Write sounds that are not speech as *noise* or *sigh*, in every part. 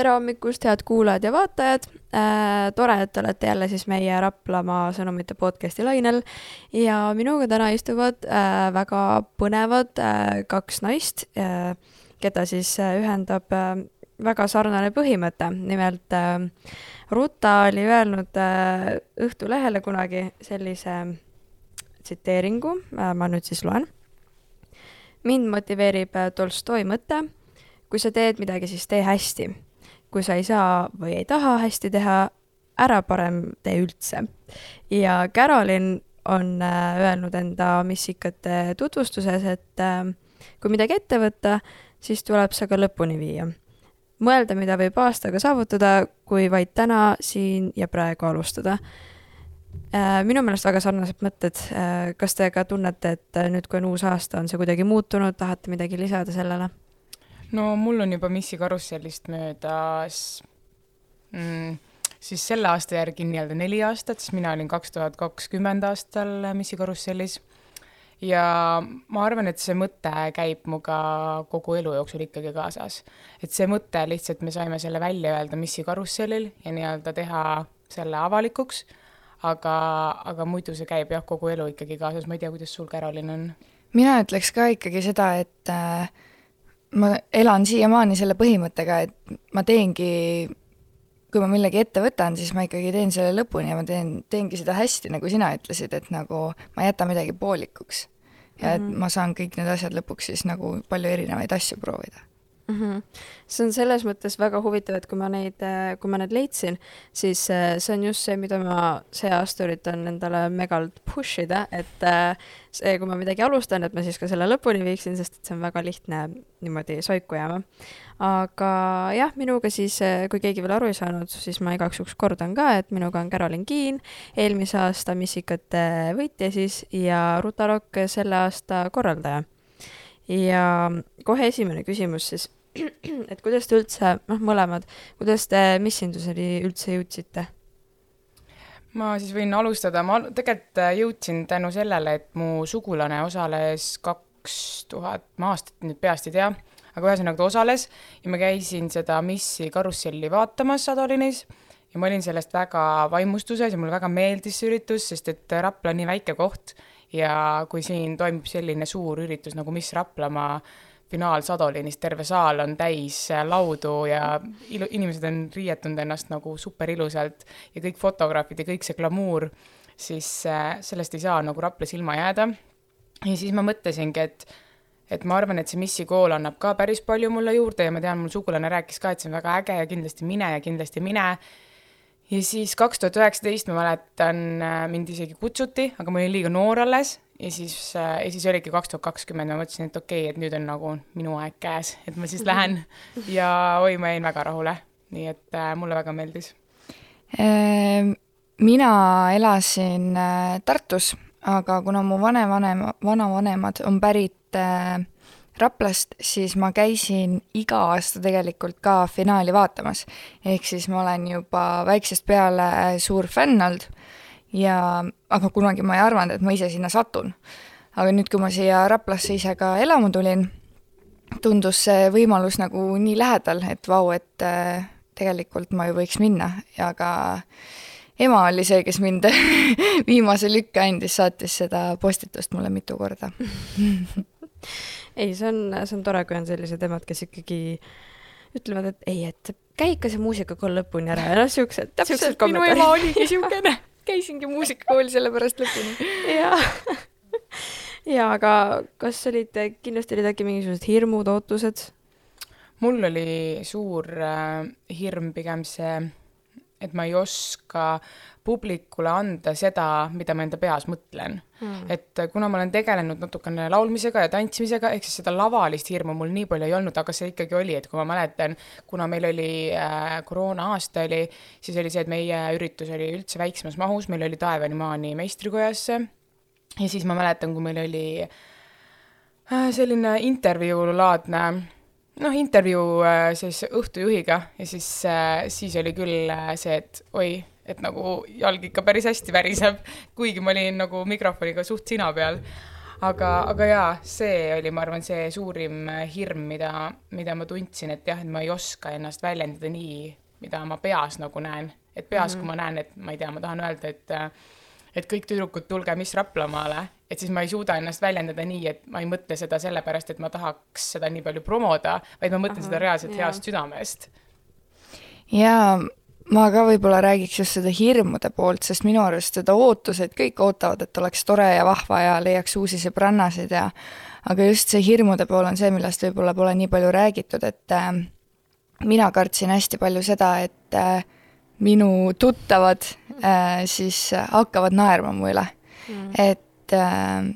tere hommikust, head kuulajad ja vaatajad äh,. tore, et olete jälle siis meie Raplamaa sõnumite podcasti lainel ja minuga täna istuvad äh, väga põnevad äh, kaks naist äh,, keda siis äh, ühendab äh, väga sarnane põhimõte, nimelt äh, Ruta oli öelnud äh, Õhtulehele kunagi sellise tsiteeringu äh,, ma nüüd siis loen. mind motiveerib äh, Tolstoi mõte, kui sa teed midagi, siis tee hästi kui sa ei saa või ei taha hästi teha, ära parem tee üldse. ja Carolyn on äh, öelnud enda missikate tutvustuses, et äh, kui midagi ette võtta, siis tuleb see ka lõpuni viia. mõelda, mida võib aastaga saavutada, kui vaid täna, siin ja praegu alustada. Äh, minu meelest väga sarnased mõtted. kas te ka tunnete, et nüüd, kui on uus aasta, on see kuidagi muutunud, tahate midagi lisada sellele? No mul on juba Missi karussellist möödas mm, siis selle aasta järgi nii-öelda neli aastat, sest mina olin kaks tuhat kakskümmend aastal Missi karussellis. ja ma arvan, et see mõte käib muga kogu elu jooksul ikkagi kaasas. et see mõte lihtsalt, me saime selle välja öelda Missi karussellil ja nii-öelda teha selle avalikuks, aga, aga muidu see käib jah, kogu elu ikkagi kaasas, ma ei tea, kuidas sul, Carolin, on? mina ütleks ka ikkagi seda, et äh, ma elan siiamaani selle põhimõttega, et ma teengi, kui ma millegi ette võtan, siis ma ikkagi teen selle lõpuni ja ma teen, teengi seda hästi, nagu sina ütlesid, et nagu ma ei jäta midagi poolikuks. ja et mm -hmm. ma saan kõik need asjad lõpuks siis nagu palju erinevaid asju proovida mm. -hmm. see on selles mõttes väga huvitav, et kui ma neid, kui ma need leidsin, siis äh, see on just see, mida ma see aasta üritan endale megalt push ida, et äh, see, kui ma midagi alustan, et ma siis ka selle lõpuni viiksin, sest et see on väga lihtne niimoodi soiku jääma. aga jah, minuga siis, äh, kui keegi veel aru ei saanud, siis ma igaks juhuks kordan ka, et minuga on Carolyn Kiin, eelmise aasta missikate võitja siis ja Rutarokk selle aasta korraldaja ja kohe esimene küsimus siis *clears throat* et kuidas te üldse, noh, mõlemad, kuidas te missinduseni üldse jõudsite? ma siis võin alustada, ma tegelikult äh, jõudsin tänu sellele, et mu sugulane osales kaks tuhat, ma aastat nüüd peast ei tea, aga ühesõnaga ta osales ja ma käisin seda Missi karusselli vaatamas Sadolinis ja ma olin sellest väga vaimustuses ja mulle väga meeldis see üritus, sest et Rapla on nii väike koht ja kui siin toimub selline suur üritus nagu Miss Raplamaa, finaal Sadolinis, terve saal on täis äh, laudu ja ilu-, inimesed on riietunud ennast nagu super ilusalt ja kõik fotograafid ja kõik see glamuur, siis äh, sellest ei saa nagu Raplas ilma jääda. ja siis ma mõtlesingi, et et ma arvan, et see Missi kool annab ka päris palju mulle juurde ja ma tean, mul sugulane rääkis ka, et see on väga äge ja kindlasti mine ja kindlasti mine. ja siis kaks tuhat üheksateist ma mäletan, äh, mind isegi kutsuti, aga ma olin liiga noor alles ja siis, äh, ja siis oligi kaks tuhat kakskümmend, ma mõtlesin, et okei okay,, et nüüd on nagu minu aeg käes, et ma siis lähen *laughs* ja oi, ma jäin väga rahule, nii et äh, mulle väga meeldis. Ehm, mina elasin äh, Tartus, aga kuna mu vanevanema, vanavanemad on pärit äh, Raplast, siis ma käisin iga aasta tegelikult ka finaali vaatamas. ehk siis ma olen juba väiksest peale suur fänn olnud ja aga kunagi ma ei arvanud, et ma ise sinna satun. aga nüüd, kui ma siia Raplasse ise ka elama tulin, tundus see võimalus nagu nii lähedal, et vau, et äh, tegelikult ma ju võiks minna ja ka ema oli see, kes mind *laughs* viimase lükke andis, saatis seda postitust mulle mitu korda *laughs* ei, see on, see on tore, kui on sellised emad, kes ikkagi ütlevad, et ei, et käi ikka see muusikakool lõpuni ära ja noh, siuksed, kommentaarid. minu ema oligi siukene *laughs* käisingi muusikakooli *laughs* sellepärast lõpuni. jaa ja aga kas olid, kindlasti olid äkki mingisugused hirmud, ootused? mul oli suur äh, hirm pigem see, et ma ei oska publikule anda seda, mida ma enda peas mõtlen. Mm.. et kuna ma olen tegelenud natukene laulmisega ja tantsimisega, ehk siis seda lavalist hirmu mul nii palju ei olnud, aga see ikkagi oli, et kui ma mäletan, kuna meil oli äh, koroona-aasta oli, siis oli see, et meie üritus oli üldse väiksemas mahus, meil oli Taevani-maani meistrikojasse. Ja siis ma mäletan, kui meil oli äh, selline intervjuulaadne noh, intervjuu äh, siis õhtujuhiga ja siis äh,, siis oli küll äh, see, et oi, et nagu jalg ikka päris hästi väriseb, kuigi ma olin nagu mikrofoniga suht sina peal. aga, aga jaa, see oli, ma arvan, see suurim hirm, mida, mida ma tundsin, et jah, et ma ei oska ennast väljendada nii, mida ma peas nagu näen. et peas mm, -hmm. kui ma näen, et ma ei tea, ma tahan öelda, et et kõik tüdrukud, tulge Miss Raplamaale, et siis ma ei suuda ennast väljendada nii, et ma ei mõtle seda sellepärast, et ma tahaks seda nii palju promoda, vaid ma mõtlen Aha, seda reaalselt yeah. heast südamest. jaa, ma ka võib-olla räägiks just seda hirmude poolt, sest minu arust seda ootused, kõik ootavad, et oleks tore ja vahva ja leiaks uusi sõbrannasid ja aga just see hirmude pool on see, millest võib-olla pole nii palju räägitud, et äh, mina kartsin hästi palju seda, et äh, minu tuttavad äh, siis hakkavad naerma mu üle mm.. et äh,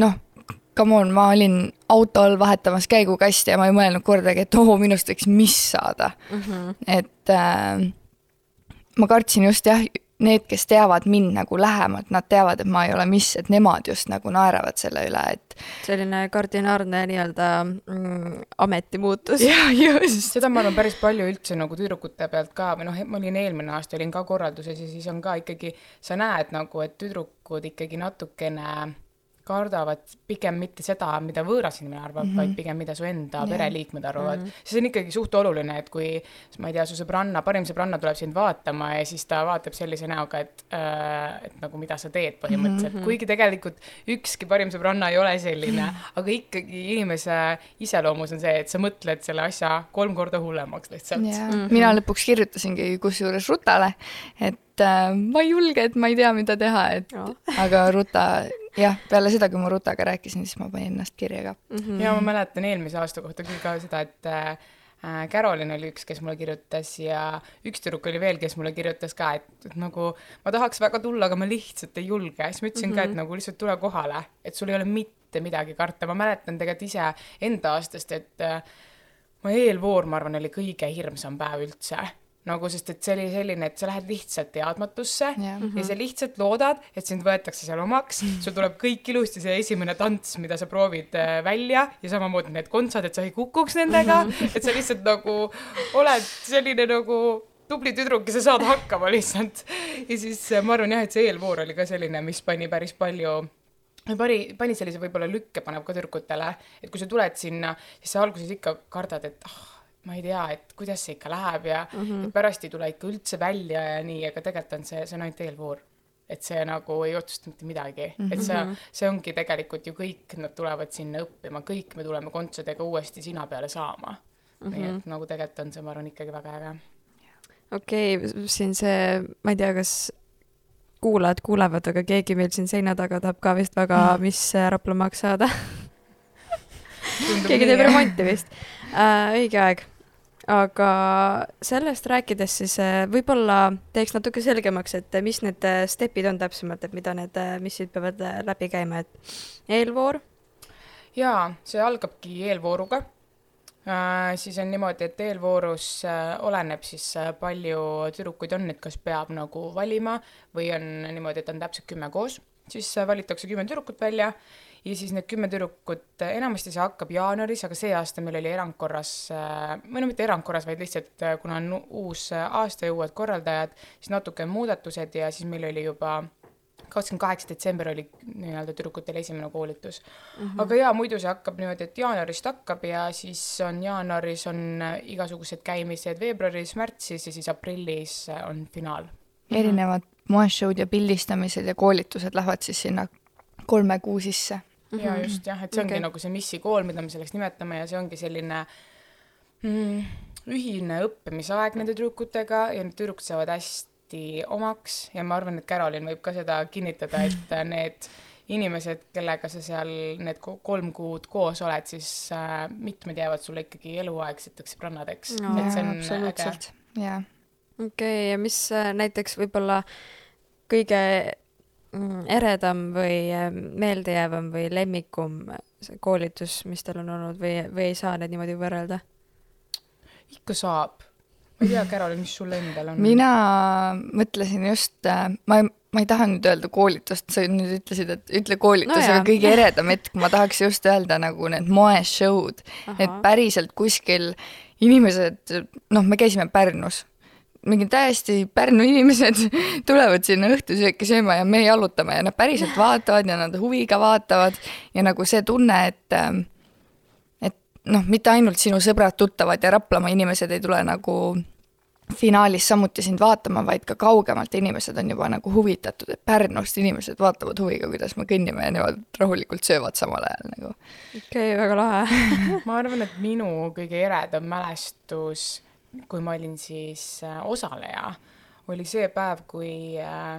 noh, come on, ma olin auto all vahetamas käigukasti ja ma ei mõelnud kordagi, et oo, minust võiks miss saada mm. -hmm. et äh, ma kartsin just jah, need, kes teavad mind nagu lähemalt, nad teavad, et ma ei ole miss, et nemad just nagu naeravad selle üle, et selline kardinaalne nii-öelda mm, ametimuutus. jah, just. seda ma arvan päris palju üldse nagu tüdrukute pealt ka või noh, ma olin eelmine aasta olin ka korralduses ja siis on ka ikkagi, sa näed nagu, et tüdrukud ikkagi natukene kardavad pigem mitte seda, mida võõras inimene arvab mm, -hmm. vaid pigem, mida su enda yeah. pereliikmed arvavad mm. -hmm. see on ikkagi suht oluline, et kui, ma ei tea, su sõbranna, parim sõbranna tuleb sind vaatama ja siis ta vaatab sellise näoga, et äh,, et nagu mida sa teed põhimõtteliselt mm, -hmm. kuigi tegelikult ükski parim sõbranna ei ole selline, aga ikkagi inimese iseloomus on see, et sa mõtled selle asja kolm korda hullemaks lihtsalt yeah.. Mm -hmm. mina lõpuks kirjutasingi kusjuures Rutale, et äh, ma ei julge, et ma ei tea, mida teha, et ja. aga Ruta jah, peale seda, kui ma Rutaga rääkisin, siis ma panin ennast kirja ka mm. -hmm. ja ma mäletan eelmise aasta kohta küll ka seda, et äh, Carolin oli üks, kes mulle kirjutas ja üks tüdruk oli veel, kes mulle kirjutas ka, et, et nagu ma tahaks väga tulla, aga ma lihtsalt ei julge. siis ma ütlesin mm -hmm. ka, et mhm. nagu lihtsalt tule kohale, et sul ei ole mitte midagi karta. ma mäletan tegelikult ise enda aastast, et äh, mu eelvoor, ma arvan, oli kõige hirmsam päev üldse nagu, sest et see oli selline, et sa lähed lihtsalt teadmatusse ja, mm -hmm. ja sa lihtsalt loodad, et sind võetakse seal omaks, sul tuleb kõik ilusti see esimene tants, mida sa proovid äh, välja ja samamoodi need kontsad, et sa ei kukuks nendega mm, -hmm. *laughs* et sa lihtsalt nagu oled selline nagu tubli tüdruk ja sa saad hakkama lihtsalt. ja siis äh, ma arvan jah, et see eelvoor oli ka selline, mis pani päris palju pani, pani sellise võib-olla lükke, paneb ka tüdrukutele, et kui sa tuled sinna, siis sa alguses ikka kardad, et ah oh,, ma ei tea, et kuidas see ikka läheb ja mm -hmm. et pärast ei tule ikka üldse välja ja nii, aga tegelikult on see, see on ainult eelvoor. et see nagu ei otsusta mitte midagi mm, -hmm. et see, mhm. see ongi tegelikult ju kõik, nad tulevad sinna õppima, kõik me tuleme kontsadega uuesti sina peale saama mm. -hmm. nii et nagu tegelikult on see, ma arvan, ikkagi väga äge. okei okay,, siin see, ma ei tea, kas kuulajad kuulevad, aga keegi meil siin seina taga tahab ka vist väga, mis Raplamaaks saada *laughs* keegi teeb remonti vist äh,. õige aeg aga sellest rääkides siis äh, võib-olla teeks natuke selgemaks, et mis need äh, stepid on täpsemalt, et mida need äh, missid peavad läbi käima, et eelvoor? jaa, see algabki eelvooruga äh,. siis on niimoodi, et eelvoorus äh, oleneb siis äh, palju tüdrukuid on, et kas peab nagu valima või on niimoodi, et on täpselt kümme koos, siis äh, valitakse kümme tüdrukut välja ja siis need kümme tüdrukut, enamasti see hakkab jaanuaris, aga see aasta meil oli erandkorras, või no mitte erandkorras, vaid lihtsalt kuna on uus aasta ja uued korraldajad, siis natuke muudatused ja siis meil oli juba kakskümmend kaheksa detsember oli nii-öelda tüdrukutel esimene koolitus mm. -hmm. aga jaa, muidu see hakkab niimoodi, et jaanuarist hakkab ja siis on jaanuaris on igasugused käimised veebruaris, märtsis ja siis aprillis on finaal. erinevad moeshow'd ja pildistamised ja koolitused lähevad siis sinna kolme kuu sisse mm. -hmm. ja just jah, et see ongi okay. nagu see missikool, mida me selleks nimetame ja see ongi selline mm, ühine õppimisaeg nende tüdrukutega ja need tüdrukud saavad hästi omaks ja ma arvan, et Carolin võib ka seda kinnitada, et *laughs* need inimesed, kellega sa seal need kolm kuud koos oled, siis äh, mitmed jäävad sulle ikkagi eluaegseteks sõbrannadeks no,. et see on äge. jah. okei okay,, ja mis äh, näiteks võib-olla kõige eredam või äh, meeldejäävam või lemmikum see koolitus, mis teil on olnud või, või ei saa neid niimoodi võrrelda? ikka saab. ma ei tea, Carolin, mis sul endal on? mina mõtlesin just, äh, ma ei, ma ei taha nüüd öelda koolitust, sa nüüd ütlesid, et ütle koolitus no, aga kõige eredam hetk, ma tahaks just öelda nagu need moeshow'd, et päriselt kuskil inimesed, noh, me käisime Pärnus mingi täiesti Pärnu inimesed *laughs* tulevad sinna õhtusööki sööma ja me jalutame ja nad päriselt vaatavad ja nad huviga vaatavad ja nagu see tunne, et ähm, et noh, mitte ainult sinu sõbrad-tuttavad ja Raplamaa inimesed ei tule nagu finaalis samuti sind vaatama, vaid ka kaugemalt inimesed on juba nagu huvitatud, et Pärnust inimesed vaatavad huviga, kuidas me kõnnime ja nemad rahulikult söövad samal ajal nagu. okei okay,, väga lahe *laughs* ma arvan, et minu kõige eredam mälestus, kui ma olin siis äh, osaleja, oli see päev, kui äh,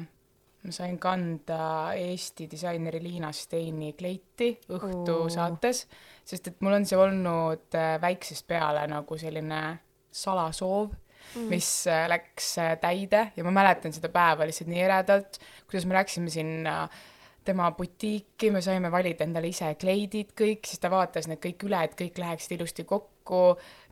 ma sain kanda Eesti disaineri Liina Steini kleiti õhtusaates, sest et mul on see olnud äh, väiksest peale nagu selline salasoov mm. mis äh, läks äh, täide ja ma mäletan seda päeva lihtsalt nii eredalt, kuidas me läksime sinna tema butiiki, me saime valida endale ise kleidid kõik, siis ta vaatas need kõik üle, et kõik läheksid ilusti kokku,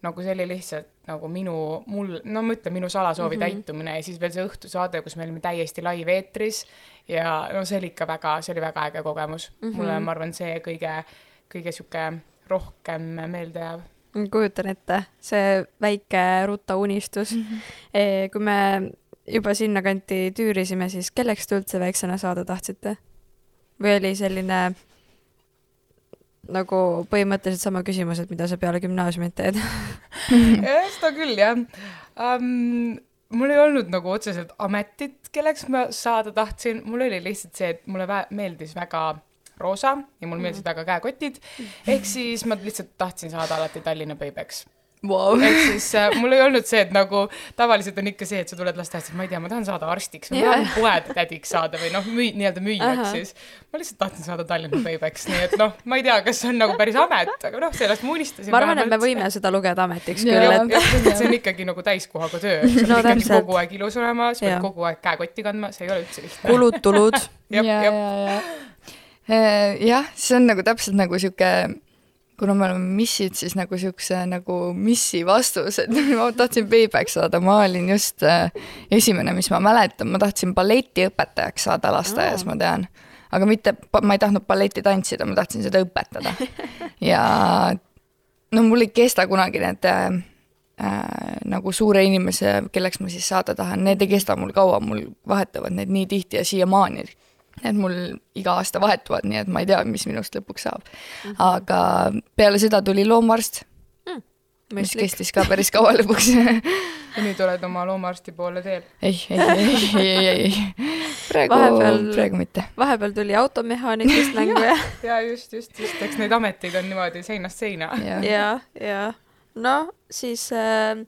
nagu see oli lihtsalt nagu minu, mul, no ma ütlen, minu salasoovi mm -hmm. täitumine ja siis veel see õhtusaade, kus me olime täiesti live-eetris ja no see oli ikka väga, see oli väga äge kogemus mm. -hmm. mulle, ma arvan, see kõige, kõige sihuke rohkem meelde jääv kujutan ette, see väike ruta unistus mm. -hmm. kui me juba sinnakanti tüürisime, siis kelleks te üldse väiksena saada tahtsite? Või oli selline nagu põhimõtteliselt sama küsimus, et mida sa peale gümnaasiumit teed? *laughs* Jah, seda küll jah. Um,. mul ei olnud nagu otseselt ametit, kelleks ma saada tahtsin, mul oli lihtsalt see, et mulle vä meeldis väga roosa ja mulle meeldisid väga käekotid. ehk siis ma lihtsalt tahtsin saada alati Tallinna Baby'ks wow.. ehk siis äh, mul ei olnud see, et nagu tavaliselt on ikka see, et sa tuled lasteaiast, ma ei tea, ma tahan saada arstiks või ma tahan poetädiks saada või noh, müü-, nii-öelda müüjaks siis. ma lihtsalt tahtsin saada Tallinna Baby'ks, nii et noh, ma ei tea, kas see on nagu päris amet, aga noh, sellest ma unistasin. ma arvan, et me võime seda lugeda ametiks küll, et. jah, see on ikkagi nagu täiskohaga töö, sa pead no, ikkagi kogu aeg ilus olema, sa pead kogu aeg käekotti kandma, see ei ole üldse lihtne. kulud-tulud. *laughs* ja, ja, ja Äh, jah, see on nagu täpselt nagu sihuke, kuna me oleme missid, siis nagu siukse nagu missi vastus, et *laughs* ma tahtsin payback saada, ma olin just äh, esimene, mis ma mäletan, ma tahtsin balletiõpetajaks saada lasteaias oh., ma tean. aga mitte, ma ei tahtnud balletti tantsida, ma tahtsin seda õpetada. *laughs* ja no mul ei kesta kunagi need äh, äh, nagu suure inimese, kelleks ma siis saada tahan, need ei kesta mul kaua, mul vahetavad need nii tihti ja siiamaani Need mul iga aasta vahetuvad, nii et ma ei tea, mis minust lõpuks saab mm. -hmm. aga peale seda tuli loomaarst mm,, mis kestis ka päris kaua lõpuks *laughs* ja nüüd oled oma loomaarsti poole teel? ei, ei, ei, ei, ei, ei. praegu, praegu mitte. vahepeal tuli automehaanik vist *laughs* mängu ja ja just, just, just, eks neid ameteid on niimoodi seinast seina. ja, ja, ja no siis äh,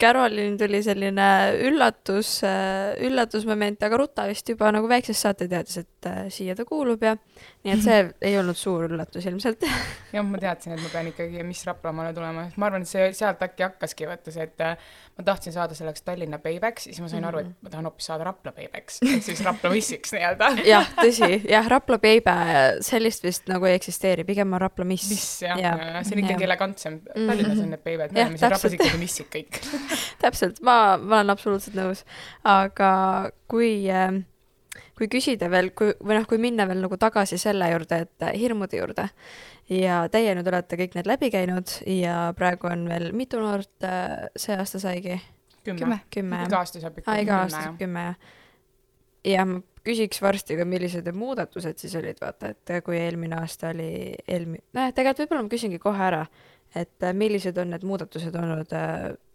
Carolin tuli selline üllatus, üllatusmoment, aga Ruta vist juba nagu väiksest saati teadis, et äh, siia ta kuulub ja nii et see ei olnud suur üllatus ilmselt. *laughs* jah, ma teadsin, et ma pean ikkagi Miss Raplamaale tulema, sest ma arvan, et see sealt äkki hakkaski vaata see, et äh, ma tahtsin saada selleks Tallinna Baybacks, siis ma sain aru, et mhm. ma tahan hoopis saada Rapla Baybacks ehk siis Rapla Missiks nii-öelda. *laughs* jah, tõsi, jah, Rapla Baby, sellist vist nagu ei eksisteeri, pigem on Rapla Miss. Miss jah ja. ja., see on ikkagi elegantsem, Tallinnas on need Baby'd, me oleme siin Raplas ikkagi Missid kõik *laughs* täpselt, ma, ma olen absoluutselt nõus. aga kui, ähm, kui küsida veel, kui, või noh, kui minna veel nagu tagasi selle juurde, et äh, hirmude juurde ja teie nüüd olete kõik need läbi käinud ja praegu on veel mitu noort äh, see aasta saigi? kümme. kümme, iga aasta saab ikka kümme. iga aasta saab kümme, jah. ja ma küsiks varsti ka, millised need muudatused siis olid, vaata, et kui eelmine aasta oli eelmi-, noh, tegelikult võib-olla ma küsingi kohe ära, et äh, millised on need muudatused olnud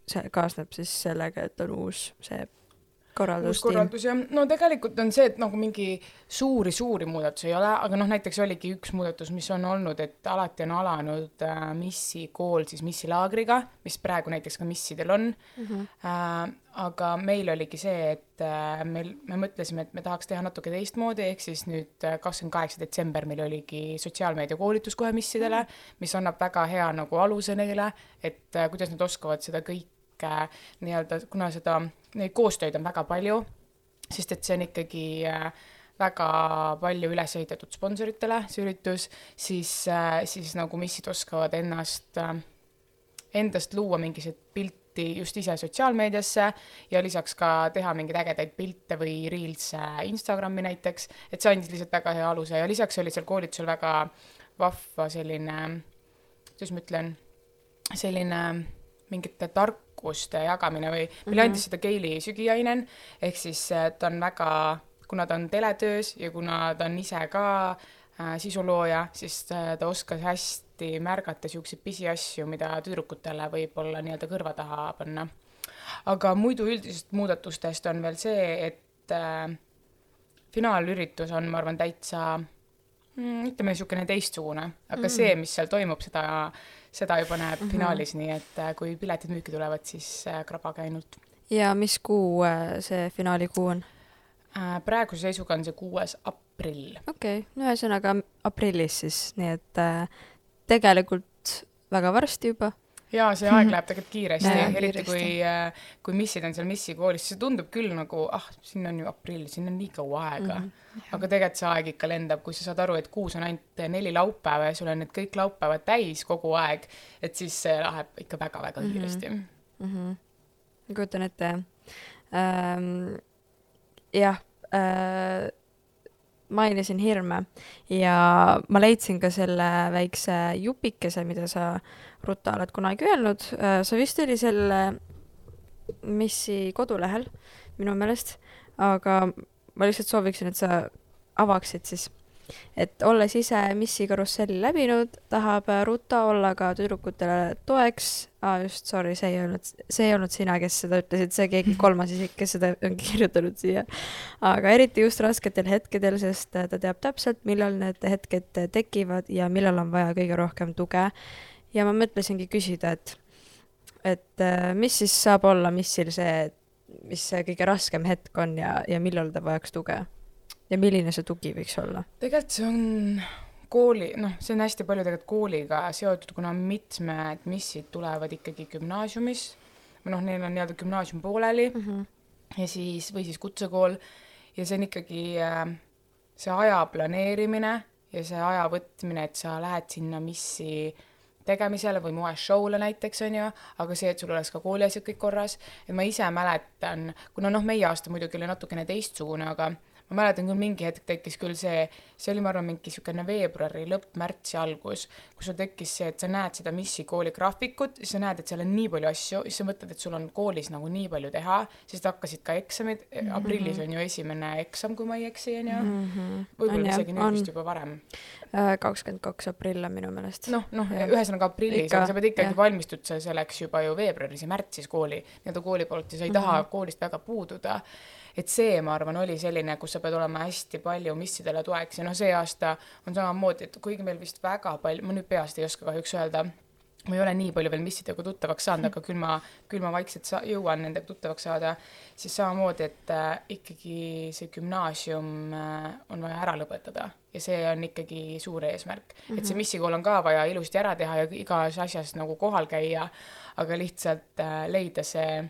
see kaasneb siis sellega, et on uus see korraldus. uus korraldus jah, no tegelikult on see, et nagu mingi suuri-suuri muudatusi ei ole, aga noh, näiteks oligi üks muudatus, mis on olnud, et alati on alanud äh, missi kool siis missilaagriga, mis praegu näiteks ka missidel on mm. -hmm. Äh, aga meil oligi see, et äh, meil, me mõtlesime, et me tahaks teha natuke teistmoodi, ehk siis nüüd äh, kakskümmend kaheksa detsember meil oligi sotsiaalmeedia koolitus kohe missidele, mis annab väga hea nagu aluse neile, et äh, kuidas nad oskavad seda kõike nii-öelda, kuna seda, neid koostöid on väga palju, sest et see on ikkagi äh, väga palju üles ehitatud sponsoritele, see üritus, siis äh,, siis nagu missid oskavad ennast äh,, endast luua mingisuguseid pilti just ise sotsiaalmeediasse ja lisaks ka teha mingeid ägedaid pilte või reels'e Instagrami näiteks, et see andis lihtsalt väga hea aluse ja lisaks oli seal koolitusel väga vahva selline, kuidas ma ütlen, selline mingite tark-, tüdrukuste jagamine või meile Mhm. andis seda Keili Sügiainen, ehk siis äh, ta on väga, kuna ta on teletöös ja kuna ta on ise ka äh, sisulooja, siis äh, ta oskas hästi märgata niisuguseid pisiasju, mida tüdrukutele võib-olla nii-öelda kõrva taha panna. aga muidu üldisest muudatustest on veel see, et äh, finaalüritus on, ma arvan, täitsa mm, ütleme, niisugune teistsugune, aga mm. see, mis seal toimub, seda, seda juba näeb mm -hmm. finaalis, nii et äh, kui piletid müüki tulevad, siis äh, krabage ainult. ja mis kuu äh, see finaalikuu on? Praeguse seisuga on see kuues aprill. okei okay., no ühesõnaga aprillis siis, nii et tegelikult väga varsti juba. Jaa, see aeg *laughs* läheb tegelikult kiiresti eriti kiiresti. kui, kui missid on seal missi koolis, see tundub küll nagu ah, siin on ju aprill, siin on nii kaua aega mm. -hmm. aga tegelikult see aeg ikka lendab, kui sa saad aru, et kuus on ainult neli laupäeva ja sul on need kõik laupäevad täis kogu aeg, et siis see läheb ikka väga-väga kiiresti mm. -hmm. mm. -hmm. ma kujutan ette ähm,. jah äh,, mainisin hirme ja ma leidsin ka selle väikse jupikese, mida sa, Ruta, oled kunagi öelnud. sa vist oli selle Missi kodulehel minu meelest, aga ma lihtsalt sooviksin, et sa avaksid siis. et olles ise Missi karusselli läbinud, tahab Ruta olla ka tüdrukutele toeks ah,. just, sorry, see ei olnud, see ei olnud sina, kes seda ütlesid, see keegi *laughs* kolmas isik, kes seda ongi kirjutanud siia. aga eriti just rasketel hetkedel, sest ta teab täpselt, millal need hetked tekivad ja millal on vaja kõige rohkem tuge. Ja ma mõtlesingi küsida, et, et äh, mis siis saab olla missil see, mis see kõige raskem hetk on ja, ja millal ta vajaks tuge? ja milline see tugi võiks olla? tegelikult see on kooli, noh, see on hästi palju tegelikult kooliga seotud, kuna mitmed missid tulevad ikkagi gümnaasiumis noh, neil on nii-öelda gümnaasium pooleli mm. -hmm. ja siis, või siis kutsekool ja see on ikkagi äh, see aja planeerimine ja see aja võtmine, et sa lähed sinna missi tegemisele või moeshow'le näiteks, on ju, aga see, et sul oleks ka kooliasjad kõik korras, et ma ise mäletan, kuna noh, meie aasta muidugi oli natukene teistsugune, aga ma mäletan küll, mingi hetk tekkis küll see, see oli, ma arvan, mingi niisugune veebruari lõpp, märtsi algus, kus sul tekkis see, et sa näed seda missi kooli graafikut, siis sa näed, et seal on nii palju asju, siis sa mõtled, et sul on koolis nagu nii palju teha, sest hakkasid ka eksamid mm, -hmm. aprillis on ju esimene eksam, kui ma ei eksi, on ju, võib-olla isegi nüüd vist juba varem. kakskümmend kaks aprill on minu meelest. noh, noh, ühesõnaga aprillis, aga sa pead ikkagi valmistud selleks juba ju veebruaris ja märtsis kooli, nii-öelda kooli poolt ja sa ei mm -hmm. taha koolist väga puududa et see, ma arvan, oli selline, kus sa pead olema hästi palju missidele toeks ja noh, see aasta on samamoodi, et kuigi meil vist väga palju, ma nüüd peast ei oska kahjuks öelda, ma ei ole nii palju veel missidega tuttavaks saanud, aga küll ma, küll ma vaikselt sa-, jõuan nendega tuttavaks saada, siis samamoodi, et äh, ikkagi see gümnaasium äh, on vaja ära lõpetada ja see on ikkagi suur eesmärk mm. -hmm. et see missikool on ka vaja ilusti ära teha ja igas asjas nagu kohal käia, aga lihtsalt äh, leida see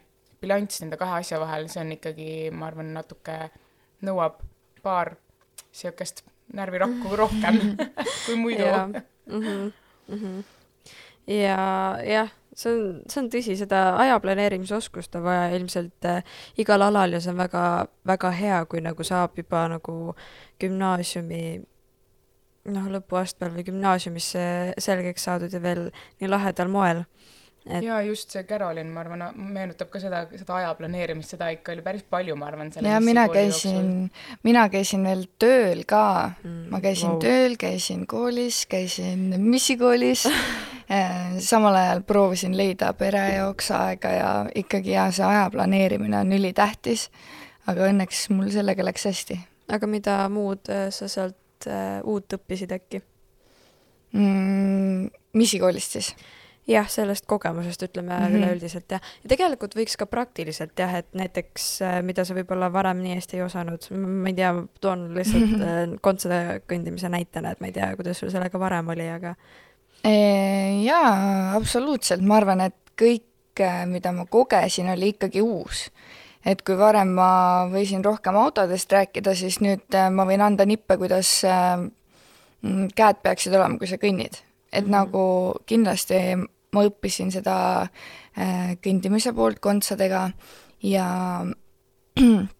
bilanss nende kahe asja vahel, see on ikkagi, ma arvan, natuke nõuab paar niisugust närvirakku *laughs* rohkem kui muidu. ja mm -hmm. mm -hmm. ja jah, see on, see on tõsi, seda aja planeerimise oskust on vaja ilmselt äh, igal alal ja see on väga, väga hea, kui nagu saab juba nagu gümnaasiumi noh, lõpuastmel või gümnaasiumisse selgeks saadud ja veel nii lahedal moel et.... ja just see Carolin, ma arvan, meenutab ka seda, seda aja planeerimist, seda ikka oli päris palju, ma arvan. ja mina käisin, mina käisin veel tööl ka mm,. ma käisin wow. tööl, käisin koolis, käisin missikoolis *laughs* samal ajal proovisin leida pere jaoks aega ja ikkagi ja see aja planeerimine on ülitähtis. aga õnneks mul sellega läks hästi. aga mida muud sa sealt äh, uut õppisid äkki mm,? missikoolist siis? Jah, sellest kogemusest ütleme mm -hmm. üleüldiselt jah. ja tegelikult võiks ka praktiliselt jah, et näiteks mida sa võib-olla varem nii hästi ei osanud, ma ei tea, toon lihtsalt *laughs* mm -hmm. kontsade kõndimise näitena, et ma ei tea, kuidas sul sellega varem oli, aga. jaa, absoluutselt, ma arvan, et kõik, mida ma kogesin, oli ikkagi uus et kui varem ma võisin rohkem autodest rääkida, siis nüüd ma võin anda nippe, kuidas käed peaksid olema, kui sa kõnnid. et mm -hmm. nagu kindlasti ma õppisin seda kõndimise poolt kontsadega ja *clears throat*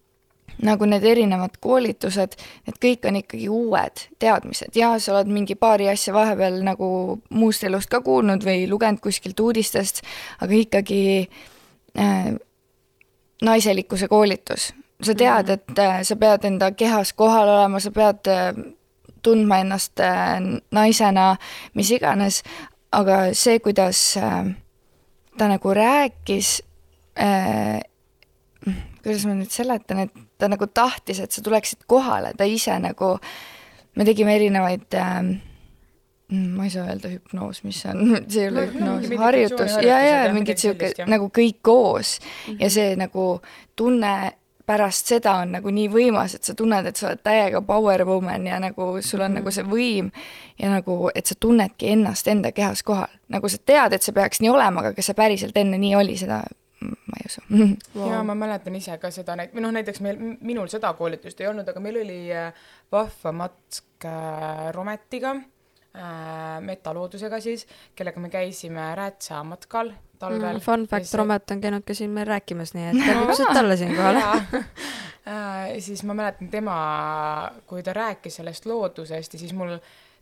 nagu need erinevad koolitused, need kõik on ikkagi uued teadmised ja sa oled mingi paari asja vahepeal nagu muust elust ka kuulnud või lugenud kuskilt uudistest, aga ikkagi äh, naiselikkuse koolitus. sa tead, et äh, sa pead enda kehas kohal olema, sa pead äh, tundma ennast äh, naisena, mis iganes, aga see, kuidas äh, ta nagu rääkis äh,, kuidas ma nüüd seletan, et ta nagu tahtis, et sa tuleksid kohale, ta ise nagu, me tegime erinevaid äh, ma ei saa öelda hüpnoos, mis see on, *laughs* see ei ole No, hüpnoos harjutus ja, ja mingid sihuke nagu kõik koos mm Mhm. -hmm. ja see nagu tunne pärast seda on nagu nii võimas, et sa tunned, et sa oled täiega power woman ja nagu sul on mm -hmm. nagu see võim ja nagu, et sa tunnedki ennast enda kehas kohal. nagu sa tead, et see peaks nii olema, aga kas see päriselt enne nii oli, seda ma ei usu Wow. ja ma mäletan ise ka seda, või noh, näiteks meil, minul seda koolitust ei olnud, aga meil oli äh, vahva matk äh, Rometiga äh,, metaloodusega siis, kellega me käisime Räätsa matkal talvel Mm, fun fact, Romet on käinud ka siin meil rääkimas, nii et *laughs* tervitused talle siinkohal. Äh, siis ma mäletan tema, kui ta rääkis sellest loodusest ja siis mul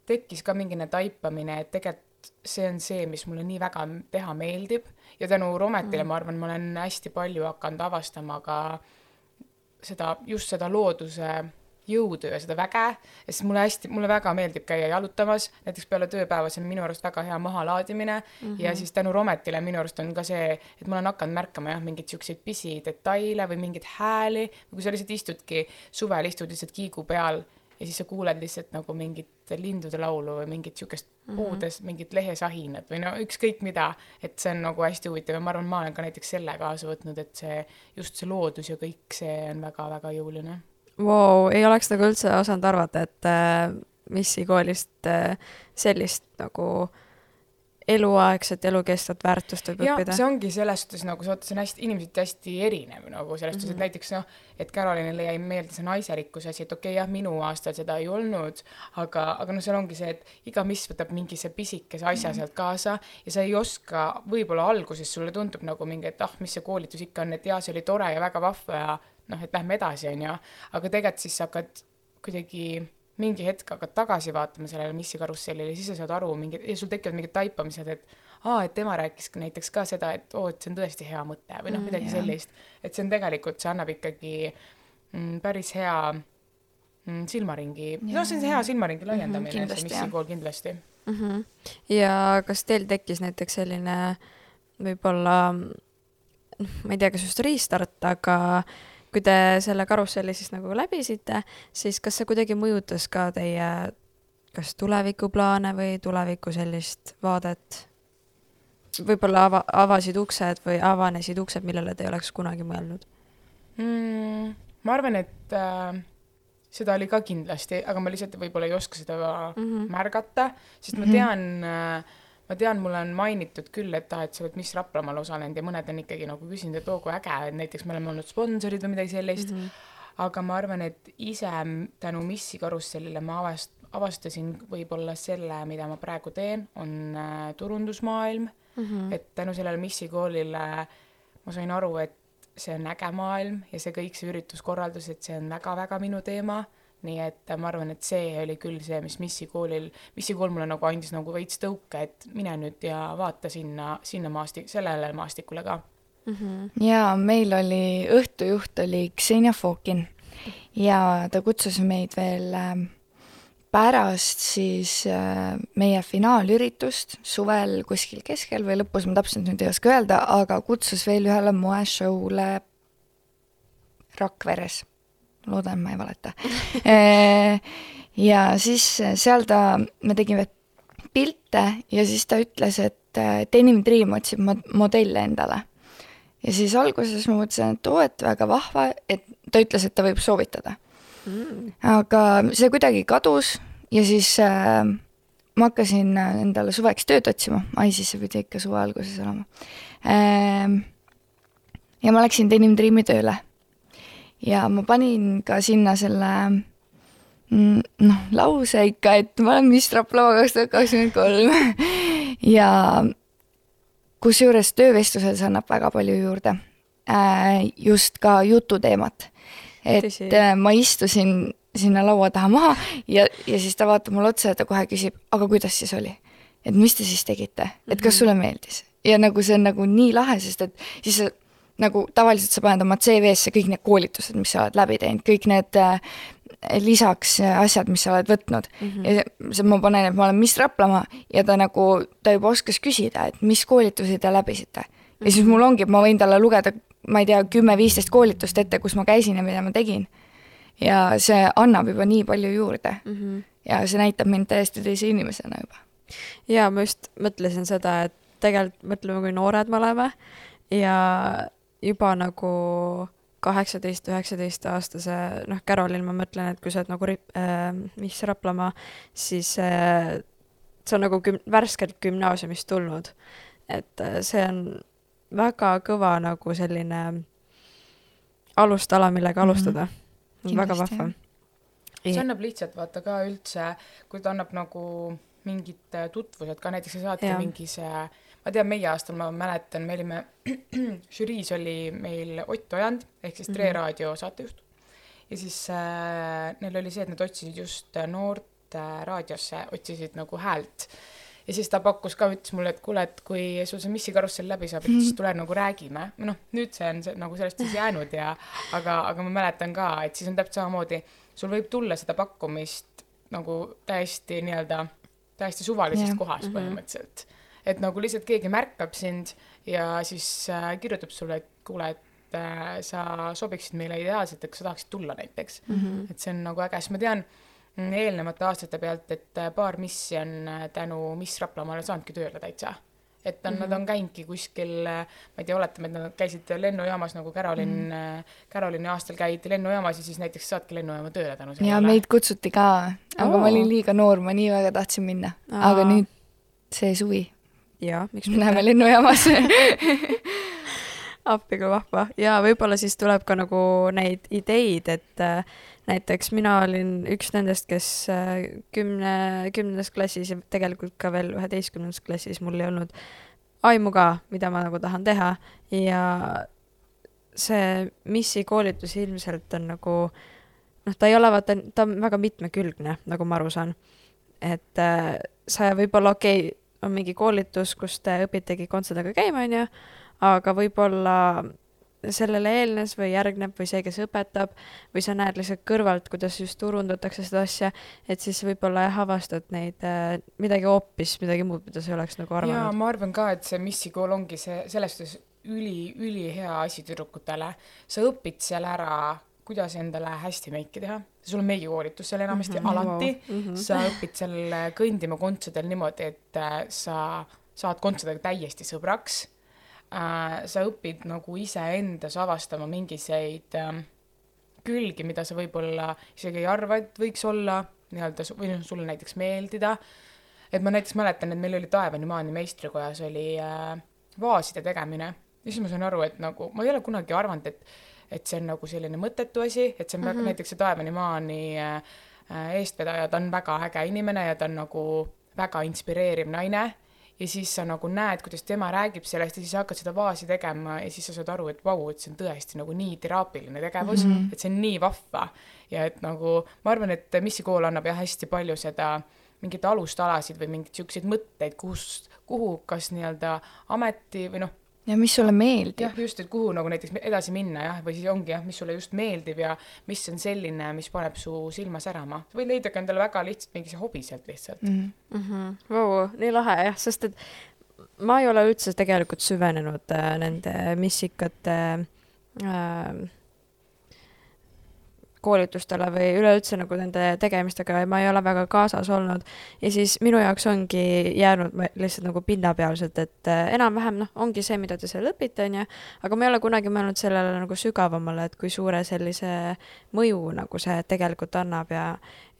tekkis ka mingine taipamine, et tegelikult see on see, mis mulle nii väga teha meeldib ja tänu Rometile mm. ma arvan, ma olen hästi palju hakanud avastama ka seda, just seda looduse jõudu ja seda väge, sest mulle hästi, mulle väga meeldib käia jalutamas, näiteks peale tööpäeva, see on minu arust väga hea mahalaadimine. Mm -hmm. ja siis tänu Rometile minu arust on ka see, et ma olen hakanud märkama jah, mingeid siukseid pisidetaile või mingeid hääli, kui sa lihtsalt istudki, suvel istud lihtsalt kiigu peal ja siis sa kuuled lihtsalt nagu mingit lindude laulu või mingit siukest Mhm. puudes mingit lehesahinat või no ükskõik mida, et see on nagu hästi huvitav ja ma arvan, ma olen ka näiteks selle kaasa võtnud, et see, just see loodus ja kõik see on väga-väga jõuline Vau, ei oleks nagu üldse osanud arvata, et äh, Missi koolist äh, sellist nagu eluaegset, elukestvat väärtust võib ja õppida see. ongi selles suhtes nagu sa vaata, see on hästi, inimesed hästi erinev nagu selles suhtes mm -hmm. Mhm. et näiteks noh, et Carolinile jäi meelde see naiselikkuse asi, et okei okay, jah, minu aastal seda ei olnud, aga, aga noh, seal ongi see, et iga miss võtab mingi see pisikese asja mm -hmm. sealt kaasa ja sa ei oska, võib-olla alguses sulle tundub nagu mingi, et ah, mis see koolitus ikka on, et jaa, see oli tore ja väga vahva ja noh, et lähme edasi, onju, aga tegelikult siis sa hakkad kuidagi mingi hetk hakkad tagasi vaatama sellele missi karussellile siis sa saad aru mingi ja sul tekivad mingid taipamised, et aa, et tema rääkis näiteks ka seda, et oo, et see on tõesti hea mõte või noh, Mm, midagi jah. sellist. et see on tegelikult, see annab ikkagi mm, päris hea mm, silmaringi, noh, see on see hea silmaringi laiendamine mm, -hmm, missi kool kindlasti. mm. -hmm. ja kas teil tekkis näiteks selline võib-olla, noh, ma ei tea, kas just restart, aga kui te selle karusselli siis nagu läbisite, siis kas see kuidagi mõjutas ka teie kas tulevikuplaane või tuleviku sellist vaadet? võib-olla ava-, avasid uksed või avanesid uksed, millele te ei oleks kunagi mõelnud? mm, ma arvan, et äh, seda oli ka kindlasti, aga ma lihtsalt võib-olla ei oska seda Mm -hmm. märgata, sest ma Mhm. tean äh, ma tean, mulle on mainitud küll, et aa, et sa oled Miss Raplamaal osalenud ja mõned on ikkagi nagu küsinud, et oo kui äge, et näiteks me oleme olnud sponsorid või midagi sellist mm. -hmm. aga ma arvan, et ise tänu Missi karussellile ma avast-, avastasin võib-olla selle, mida ma praegu teen, on äh, turundusmaailm Mm -hmm. et tänu sellele Missi koolile ma sain aru, et see on äge maailm ja see kõik, see ürituskorraldus, et see on väga-väga minu teema. Nii et ma arvan, et see oli küll see, mis Missi koolil, Missi kool mulle nagu andis nagu veits tõuke, et mine nüüd ja vaata sinna, sinna maasti-, sellele maastikule ka. Mm -hmm. ja meil oli, õhtujuht oli Ksenia Fokin ja ta kutsus meid veel ähm, pärast siis äh, meie finaalüritust suvel kuskil keskel või lõpus, ma täpselt nüüd ei oska öelda, aga kutsus veel ühele moeshow'le Rakveres. Loodan, ma ei valeta *laughs* Äh, ja siis seal ta, me tegime pilte ja siis ta ütles, et äh, Denim Dream otsib mod-, modelle endale. ja siis alguses ma mõtlesin, et oo, et väga vahva, et ta ütles, et ta võib soovitada. Mm. aga see kuidagi kadus ja siis äh, ma hakkasin äh, endale suveks tööd otsima, ai siis see pidi ikka suve alguses olema ähm, ja ma läksin Denim Dreami tööle. Ja ma panin ka sinna selle mm, noh, lause ikka, et ma olen Miss Raplamaa kaks tuhat kakskümmend kolm *laughs* ja kusjuures töövestlusel see annab väga palju juurde äh,. just ka jututeemat. et Tõsi. äh, ma istusin sinna laua taha maha ja, ja siis ta vaatab mulle otsa ja ta kohe küsib, aga kuidas siis oli? et mis te siis tegite, et kas Mhm. sulle meeldis? ja nagu see on nagu nii lahe, sest et siis nagu tavaliselt sa paned oma CV-sse kõik need koolitused, mis sa oled läbi teinud, kõik need äh, lisaks äh, asjad, mis sa oled võtnud mm. -hmm. ja see, ma panen, et ma olen Miss Raplamaa ja ta nagu, ta juba oskas küsida, et mis koolitusi te läbisite mm. -hmm. ja siis mul ongi, ma võin talle lugeda, ma ei tea, kümme-viisteist koolitust ette, kus ma käisin ja mida ma tegin. ja see annab juba nii palju juurde mm. -hmm. ja see näitab mind täiesti teise inimesena juba. ja ma just mõtlesin seda, et tegelikult mõtleme, kui noored me oleme ja juba nagu kaheksateist, üheksateist aastase, noh, Carolil ma mõtlen, et kui sa oled nagu rip- äh,, mis Raplamaa, siis äh, see on nagu küm-, värskelt gümnaasiumist tulnud. et äh, see on väga kõva nagu selline alustala, millega mm -hmm. alustada. väga vahva. see annab lihtsalt vaata ka üldse, kui ta annab nagu mingid tutvused ka, näiteks sa saadki mingi see ma tean, meie aastal ma mäletan, me olime, *clears throat* žüriis oli meil Ott Ojand ehk siis Tre mm -hmm. raadio saatejuht. ja siis äh, neil oli see, et nad otsisid just noort äh, raadiosse, otsisid nagu häält. ja siis ta pakkus ka, ütles mulle, et kuule, et kui sul see Missi karussell läbi saab, et siis mhm. tule nagu räägime. noh, nüüd see on see, nagu sellest siis jäänud ja aga, aga ma mäletan ka, et siis on täpselt samamoodi, sul võib tulla seda pakkumist nagu täiesti nii-öelda, täiesti suvalisest yeah. kohast mm -hmm. Et nagu lihtsalt keegi märkab sind ja siis äh, kirjutab sulle, et kuule, et äh, sa sobiksid meile ideaalselt, et kas sa tahaksid tulla näiteks mm. -hmm. et see on nagu äge, sest ma tean mm, eelnevate aastate pealt, et äh, paar missi on tänu Miss Raplamaale saanudki tööle täitsa et on mm, -hmm. nad on käinudki kuskil, ma ei tea, oletame, et nad käisid lennujaamas nagu Carolin mm, -hmm. Carolini aastal käidi lennujaamas ja siis näiteks saadki lennujaama tööle tänu sellele. ja meid kutsuti ka, aga oh. ma olin liiga noor, ma nii väga tahtsin minna. aga nüüd see suvi jaa, miks mitte. Läheme lennujaamas *laughs* appi kui vahva ja võib-olla siis tuleb ka nagu neid ideid, et äh, näiteks mina olin üks nendest, kes äh, kümne, kümnendas klassis ja tegelikult ka veel üheteistkümnendas klassis mul ei olnud aimu ka, mida ma nagu tahan teha ja see missi koolitus ilmselt on nagu noh, ta ei ole vaata, ta on väga mitmekülgne, nagu ma aru saan. et äh, sa võib-olla okei okay,, on mingi koolitus, kus te õpitegi kontserdega käima, on ju, aga võib-olla sellele eelnes või järgneb või see, kes õpetab, või sa näed lihtsalt kõrvalt, kuidas just turundatakse seda asja, et siis võib-olla jah, avastad neid äh, midagi hoopis, midagi muud, mida sa ei oleks nagu arvanud. jaa, ma arvan ka, et see missikool ongi see, selles suhtes üli, ülihea asi tüdrukutele. sa õpid seal ära kuidas endale hästi meiki teha, sul on meigikoolitus seal enamasti mm -hmm. alati mm, -hmm. sa õpid seal kõndima kontserdil niimoodi, et äh, sa saad kontserdega täiesti sõbraks äh,. sa õpid nagu iseendas avastama mingisuguseid äh, külgi, mida sa võib-olla isegi ei arva, et võiks olla nii-öelda või noh, sulle näiteks meeldida. et ma näiteks mäletan, et meil oli Taevani maani meistrikojas oli äh, vaaside tegemine ja siis ma sain aru, et nagu ma ei ole kunagi arvanud, et et see on nagu selline mõttetu asi, et see on mm -hmm. näiteks see Taevani maani äh, eestvedaja, ta on väga äge inimene ja ta on nagu väga inspireeriv naine ja siis sa nagu näed, kuidas tema räägib sellest ja siis hakkad seda vaasi tegema ja siis sa saad aru, et vau, et see on tõesti nagu nii teraapiline tegevus mm, -hmm. et see on nii vahva. ja et nagu ma arvan, et Missi kool annab jah hästi palju seda mingeid alustalasid või mingeid siukseid mõtteid, kus, kuhu kas nii-öelda ameti või noh, ja mis sulle meeldib. jah, just, et kuhu nagu näiteks edasi minna jah, või siis ongi jah, mis sulle just meeldib ja mis on selline, mis paneb su silma särama. võid leida ka endale väga lihtsalt mingi see hobi sealt lihtsalt mm. -hmm. Vau, nii lahe jah, sest et ma ei ole üldse tegelikult süvenenud äh, nende missikate äh, koolitustele või üleüldse nagu nende tegemistega ja ma ei ole väga kaasas olnud. ja siis minu jaoks ongi jäänud lihtsalt nagu pinnapealselt, et äh, enam-vähem noh, ongi see, mida te seal õpite, on ju, aga ma ei ole kunagi mõelnud sellele nagu sügavamale, et kui suure sellise mõju nagu see tegelikult annab ja,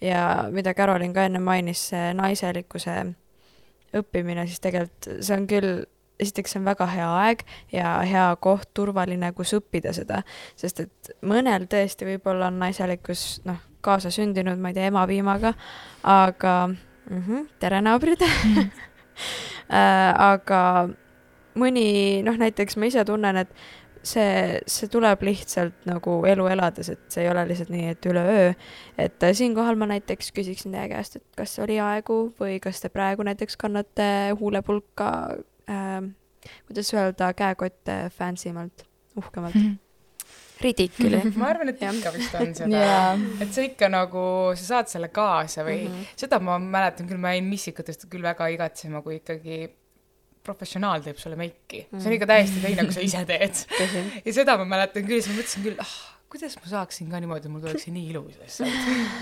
ja mida Carolin ka enne mainis, see naiselikkuse õppimine, siis tegelikult see on küll esiteks see on väga hea aeg ja hea koht, turvaline, kus õppida seda, sest et mõnel tõesti võib-olla on naiselikkus noh, kaasasündinud, ma ei tea, emapiimaga, aga mm -hmm, tere, naabrid mm. *laughs* aga mõni, noh näiteks ma ise tunnen, et see, see tuleb lihtsalt nagu elu elades, et see ei ole lihtsalt nii, et üleöö. et äh, siinkohal ma näiteks küsiksin teie käest, et kas oli aegu või kas te praegu näiteks kannate huulepulka äh, kuidas öelda, käekotte fancy malt? uhkemalt mm. -hmm. Ridiculi *laughs* ma arvan, et ikka vist on seda Jaa. et sa ikka nagu, sa saad selle kaasa või mm -hmm. seda ma mäletan küll, ma jäin missikatest küll väga igatsema, kui ikkagi professionaal teeb sulle meiki mm. -hmm. see on ikka täiesti teine, kui sa ise teed ja seda ma mäletan küll, siis ma mõtlesin küll, ah, kuidas ma saaksin ka niimoodi, mul tuleks see nii ilus lihtsalt.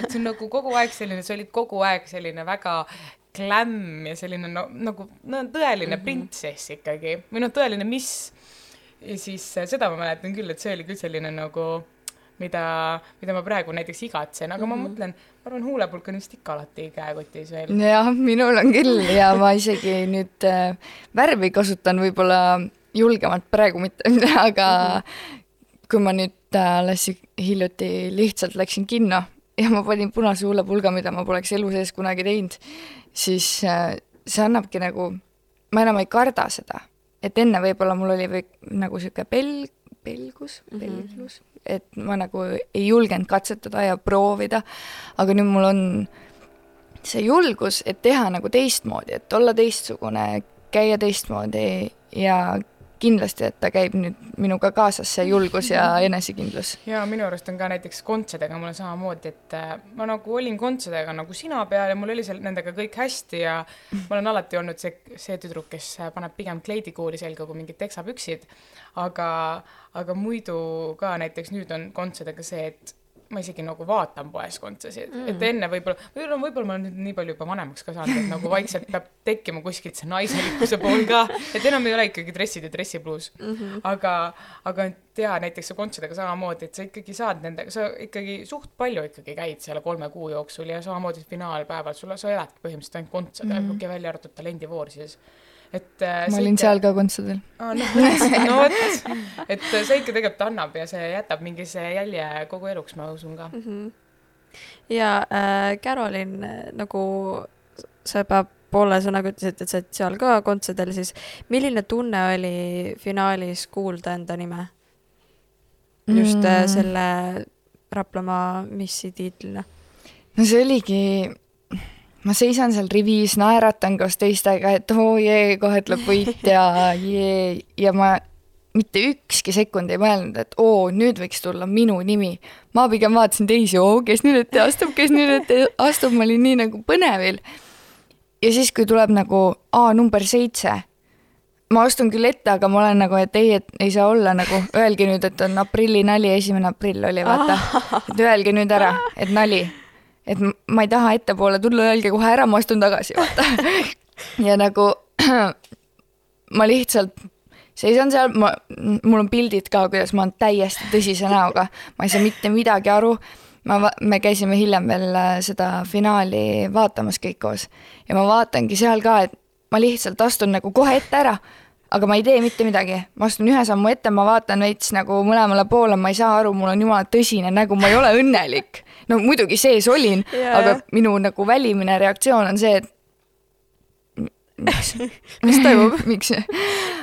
et see on nagu kogu aeg selline, sa olid kogu aeg selline väga glam ja selline no nagu no tõeline mm -hmm. printsess ikkagi või noh, tõeline miss. ja siis äh, seda ma mäletan küll, et see oli küll selline nagu mida, mida ma praegu näiteks igatsen, aga mm -hmm. ma mõtlen, ma arvan, huulepulk on vist ikka alati käekotis veel. jah, minul on küll ja ma isegi nüüd äh, värvi kasutan võib-olla julgemalt praegu mitte, *laughs* aga mm -hmm. kui ma nüüd äh, alles hiljuti lihtsalt läksin kinno ja ma panin punase huulepulga, mida ma poleks elu sees kunagi teinud, siis äh, see annabki nagu, ma enam ei karda seda, et enne võib-olla mul oli või nagu sihuke pel-, pelgus mm, -hmm. pelglus, et ma nagu ei julgenud katsetada ja proovida, aga nüüd mul on see julgus, et teha nagu teistmoodi, et olla teistsugune, käia teistmoodi ja kindlasti, et ta käib nüüd minuga kaasas, see julgus ja *laughs* enesekindlus. ja minu arust on ka näiteks kontsadega mul on samamoodi, et äh, ma nagu olin kontsadega nagu sina peal ja mul oli seal nendega kõik hästi ja *laughs* ma olen alati olnud see, see tüdruk, kes paneb pigem kleidikooli selga kui mingid teksapüksid. aga, aga muidu ka näiteks nüüd on kontsadega see, et ma isegi nagu vaatan poes kontsasid mm., et enne võib-olla, võib-olla, võib-olla ma olen nüüd nii palju juba vanemaks ka saanud, et nagu vaikselt peab tekkima kuskilt see naiselikkuse pool ka, et enam ei ole ikkagi dressid ja dressipluus mm. -hmm. aga, aga tea näiteks su kontsadega samamoodi, et sa ikkagi saad nendega, sa ikkagi suht palju ikkagi käid selle kolme kuu jooksul ja samamoodi finaalpäeval sul, sa eladki põhimõtteliselt ainult kontsadel mm, -hmm. välja arvatud talendivoor siis et äh, ma olin ikka... seal ka kontserdil ah,. *laughs* no vot, et see ikka tegelikult annab ja see jätab mingi see jälje kogu eluks, ma usun ka mm. -hmm. ja äh, Carolin, nagu sa juba poole sõnaga ütlesid, et sa oled seal ka kontserdil, siis milline tunne oli finaalis kuulda enda nime? just mm. äh, selle Raplamaa missi tiitlina. no see oligi ma seisan seal rivis, naeratan koos teistega, et oo jee, kohe tuleb võit ja jee, ja ma mitte ükski sekund ei mõelnud, et oo, nüüd võiks tulla minu nimi. ma pigem vaatasin teisi, oo, kes nüüd ette astub, kes nüüd ette astub, ma olin nii nagu põnevil. ja siis, kui tuleb nagu A number seitse, ma astun küll ette, aga ma olen nagu, et ei, et ei saa olla nagu, öelge nüüd, et on aprillinali, esimene aprill oli, vaata. et öelge nüüd ära, et nali et ma ei taha ettepoole tulla, öelge kohe ära, ma astun tagasi, vaata. *laughs* ja nagu *clears throat* ma lihtsalt seisan seal, ma, mul on pildid ka, kuidas ma olen täiesti tõsise näoga, ma ei saa mitte midagi aru. ma, me käisime hiljem veel äh, seda finaali vaatamas kõik koos ja ma vaatangi seal ka, et ma lihtsalt astun nagu kohe ette ära aga ma ei tee mitte midagi, ma astun ühe sammu ette, ma vaatan veits nagu mõlemale poole, ma ei saa aru, mul on jumala tõsine nägu, ma ei ole õnnelik. no muidugi sees olin aga minu nagu välimine reaktsioon on see, et miks? *laughs* Mis toimub? Miks?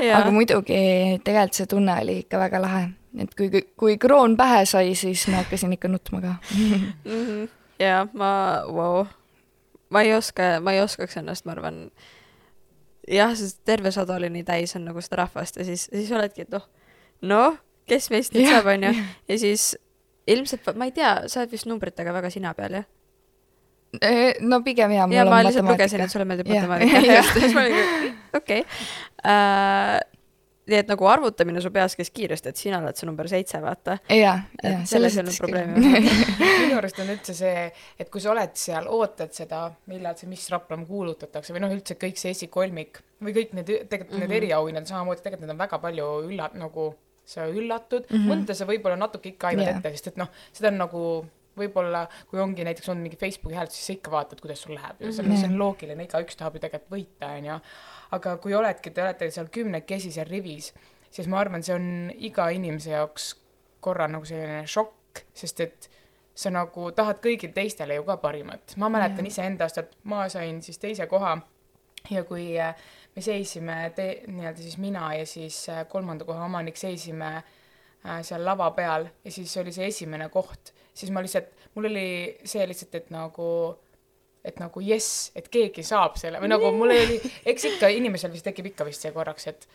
Aga muidugi tegelikult see tunne oli ikka väga lahe, et kui, kui kroon pähe sai, siis ma hakkasin ikka nutma ka. Mm. -hmm. ja ma, vau, ma ei oska, ma ei oskaks ennast, ma arvan jah, sest terve sadu oli nii täis on nagu seda rahvast ja siis, siis oledki, et noh, noh, kes meist nüüd saab, onju. ja siis ilmselt, ma ei tea, sa oled vist numbritega väga sina peal, jah? no pigem jaa, ja, ma lihtsalt lugesin, et sulle meeldib matemaatika, *laughs* *laughs* okei. Nii et nagu arvutamine su peas käis kiiresti, et sina oled see number seitse, vaata. jaa, jaa, selles ei olnud probleemi *laughs* minu arust on üldse see, et kui sa oled seal, ootad seda, millal see Miss Raplamaa kuulutatakse või noh, üldse kõik see esikolmik või kõik need, tegelikult mm -hmm. need eriauhinnad samamoodi, tegelikult need on väga palju ülla-, nagu sa üllatud mm, -hmm. mõnda sa võib-olla natuke ikka aivad yeah. ette, sest et noh, seda on nagu võib-olla kui ongi näiteks on mingi Facebooki hääletus, siis sa ikka vaatad, kuidas sul läheb. See on, see on loogiline, igaüks tahab ju tegelikult võita, onju. Aga kui oledki, te olete seal kümnekesi seal rivis, siis ma arvan, see on iga inimese jaoks korra nagu selline šokk, sest et sa nagu tahad kõigile teistele ju ka parimat. ma mäletan iseendast, et ma sain siis teise koha ja kui äh, me seisime, nii-öelda siis mina ja siis äh, kolmanda koha omanik seisime äh, seal lava peal ja siis oli see esimene koht, siis ma lihtsalt, mul oli see lihtsalt, et nagu et nagu jess, et keegi saab selle või nagu mul oli, eks ikka inimesel vist tekib ikka vist see korraks, et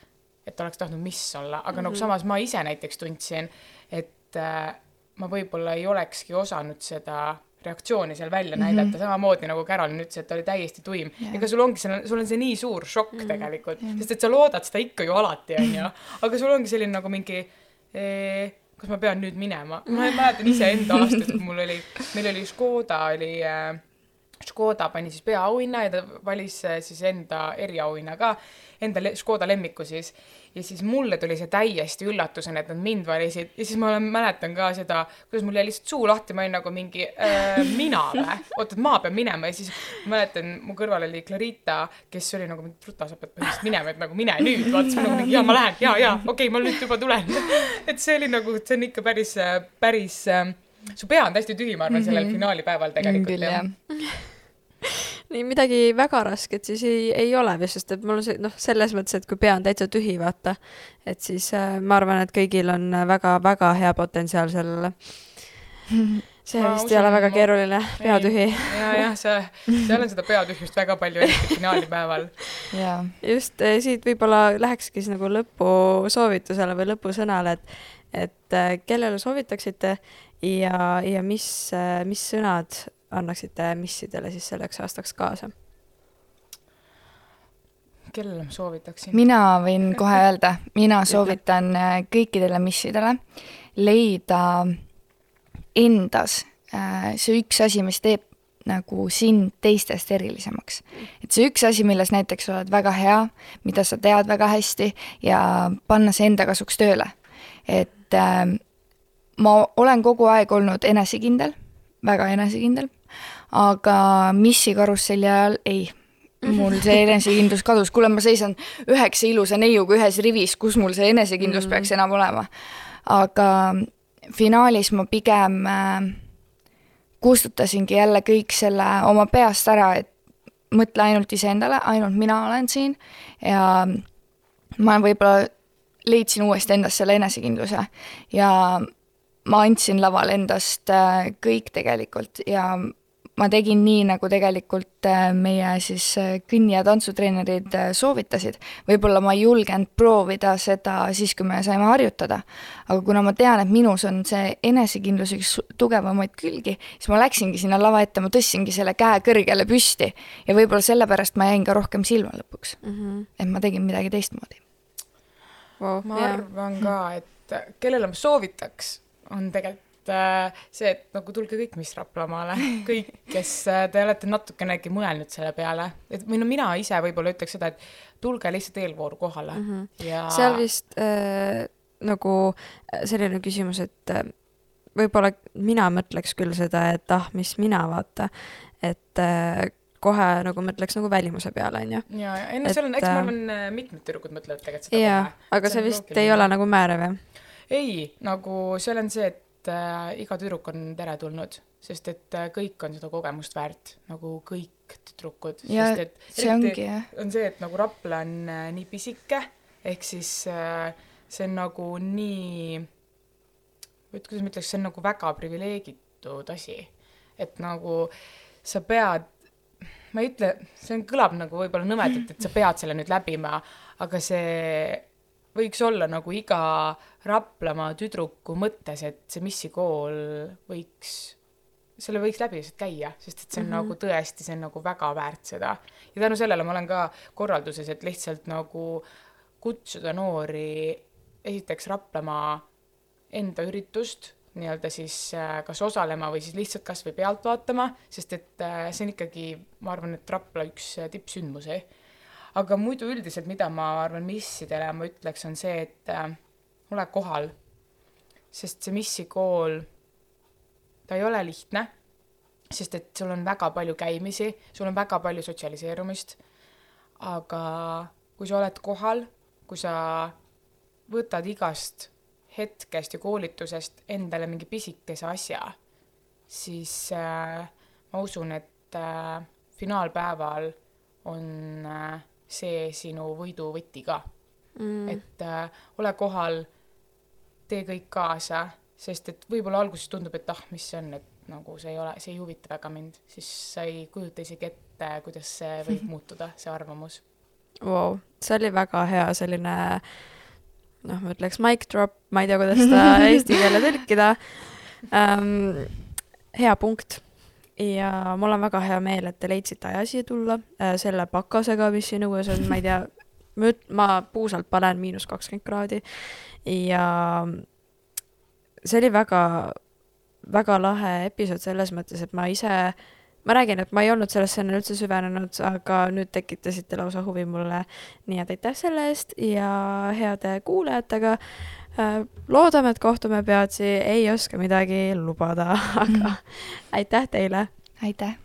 et oleks tahtnud miss olla, aga mm -hmm. nagu Mhm. samas ma ise näiteks tundsin, et äh, ma võib-olla ei olekski osanud seda reaktsiooni seal välja Mhm. näidata mm, -hmm. samamoodi nagu Carolin ütles, et ta oli täiesti tuim yeah.. ega sul ongi, sul on see nii suur šokk mm. -hmm. tegelikult Jah. sest et sa loodad seda ikka ju alati, onju. *laughs* aga sul ongi selline nagu mingi kas ma pean nüüd minema? *laughs* ma mäletan iseenda aastast, kui mul oli, meil oli Škoda oli äh, Škoda pani siis peaauhinna ja ta valis äh, siis enda eriauhinna ka, enda Škoda lemmiku siis. ja siis mulle tuli see täiesti üllatusena, et nad mind valisid ja siis ma olen, mäletan ka seda, kuidas mul jäi lihtsalt suu lahti, ma olin nagu mingi äh, mina või? oota, et ma pean minema ja siis mäletan, mu kõrval oli Clarita, kes oli nagu, ruta, sa pead põhimõtteliselt minema, et nagu mine nüüd, vaata siis ma nagu mingi jaa, ma lähen, jaa, jaa, okei okay,, ma nüüd juba tulen *laughs* et see oli nagu, see on ikka päris, päris äh, su pea on täiesti tühi, ma arvan, sellel Mhm. finaalipäeval tegelikult küll jah. *laughs* nii midagi väga rasket siis ei, ei ole vist, sest et mul on see noh, selles mõttes, et kui pea on täitsa tühi, vaata, et siis äh, ma arvan, et kõigil on väga-väga hea potentsiaal sellele. see Ma vist ei ole usun, väga ma- keeruline, pea tühi. ja, jah, see, seal on seda peatühjust väga palju, eriti finaalipäeval. jaa. just eh, siit võib-olla lähekski siis nagu lõpusoovitusele või lõpusõnale, et et eh, kellele soovitaksite ja, ja mis, mis sõnad annaksite missidele siis selleks aastaks kaasa? kellele ma soovitaksin? mina võin kohe öelda, mina soovitan äh, kõikidele missidele leida endas äh, see üks asi, mis teeb nagu sind teistest erilisemaks. et see üks asi, milles näiteks oled väga hea, mida sa tead väga hästi ja panna see enda kasuks tööle. et äh, ma olen kogu aeg olnud enesekindel, väga enesekindel, aga missi karusselli ajal ei. Mul *laughs* see enesekindlus kadus, kuule, ma seisan üheksa ilusa neiuga ühes rivis, kus mul see enesekindlus mm. peaks enam olema. aga finaalis ma pigem äh, kustutasingi jälle kõik selle oma peast ära, et mõtle ainult iseendale, ainult mina olen siin. Ja ma võib-olla leidsin uuesti endas selle enesekindluse. Ja ma andsin laval endast äh, kõik tegelikult ja ma tegin nii, nagu tegelikult äh, meie siis äh, kõnni- ja tantsutreenerid soovitasid. võib-olla ma ei julgenud proovida seda siis, kui me saime harjutada, aga kuna ma tean, et minus on see enesekindlus üks tugevamaid külgi, siis ma läksingi sinna lava ette, ma tõstsingi selle käe kõrgele püsti ja võib-olla sellepärast ma jäin ka rohkem silma lõpuks, mm. -hmm. et ma tegin midagi teistmoodi. Wow, ma yeah. arvan ka, et kellele ma soovitaks, on tegelikult äh, see, et nagu tulge kõik Miss Raplamaale, *laughs* kõik, kes äh, te olete natukenegi mõelnud selle peale, et või no mina ise võib-olla ütleks seda, et tulge lihtsalt eelvooru kohale mm. -hmm. ja seal vist äh, nagu selline küsimus, et äh, võib-olla mina mõtleks küll seda, et ah, mis mina vaata, et äh, kohe nagu mõtleks nagu välimuse peale, onju. ja, ja ei no seal on, eks ma arvan, mitmed tüdrukud mõtlevad tegelikult seda jaa, aga see, See vist loogiline. ei ole nagu määrav, jah? Ei, nagu seal on see, et äh, iga tüdruk on teretulnud, sest et äh, kõik on seda kogemust väärt, nagu kõik tüdrukud. Ja sest et see ongi, jah. on see, et nagu Rapla on äh, nii pisike, ehk siis äh, see on nagu nii, et kuidas ma ütleks, see on nagu väga privileegitud asi. et nagu sa pead, ma ei ütle, see on, kõlab nagu võib-olla nõmedalt, et sa pead selle nüüd läbima, aga see võiks olla nagu iga Raplamaa tüdruku mõttes, et see missikool võiks, selle võiks läbi lihtsalt käia, sest et see on mm -hmm. nagu tõesti, see on nagu väga väärt seda. ja tänu sellele ma olen ka korralduses, et lihtsalt nagu kutsuda noori esiteks Raplamaa enda üritust nii-öelda siis äh, kas osalema või siis lihtsalt kas või pealt vaatama, sest et äh, see on ikkagi, ma arvan, et Rapla üks äh, tippsündmusi. Aga muidu üldiselt, mida ma arvan missidele ma ütleks, on see, et äh, ole kohal. sest see missikool, ta ei ole lihtne, sest et sul on väga palju käimisi, sul on väga palju sotsialiseerumist, aga kui sa oled kohal, kui sa võtad igast hetkest ja koolitusest endale mingi pisikese asja, siis äh, ma usun, et äh, finaalpäeval on äh, see sinu võidu võti ka mm. et äh, ole kohal, tee kõik kaasa, sest et võib-olla alguses tundub, et ah, mis see on, et nagu see ei ole, see ei huvita väga mind, siis sa ei kujuta isegi ette, kuidas see võib *laughs* muutuda, see arvamus. Wow, see oli väga hea selline noh, ma ütleks mic drop, ma ei tea, kuidas ta *laughs* eesti keelde tõlkida ähm,. hea punkt ja mul on väga hea meel, et te leidsite aja siia tulla äh, selle pakasega, mis siin õues on, ma ei tea, ma puusalt panen miinus kakskümmend kraadi ja see oli väga, väga lahe episood selles mõttes, et ma ise, ma räägin, et ma ei olnud sellesse enne üldse süvenenud, aga nüüd tekitasite lausa huvi mulle. nii et aitäh selle eest ja heade kuulajatega loodame, et kohtume peatsi, ei oska midagi lubada, *laughs* aga aitäh teile! aitäh!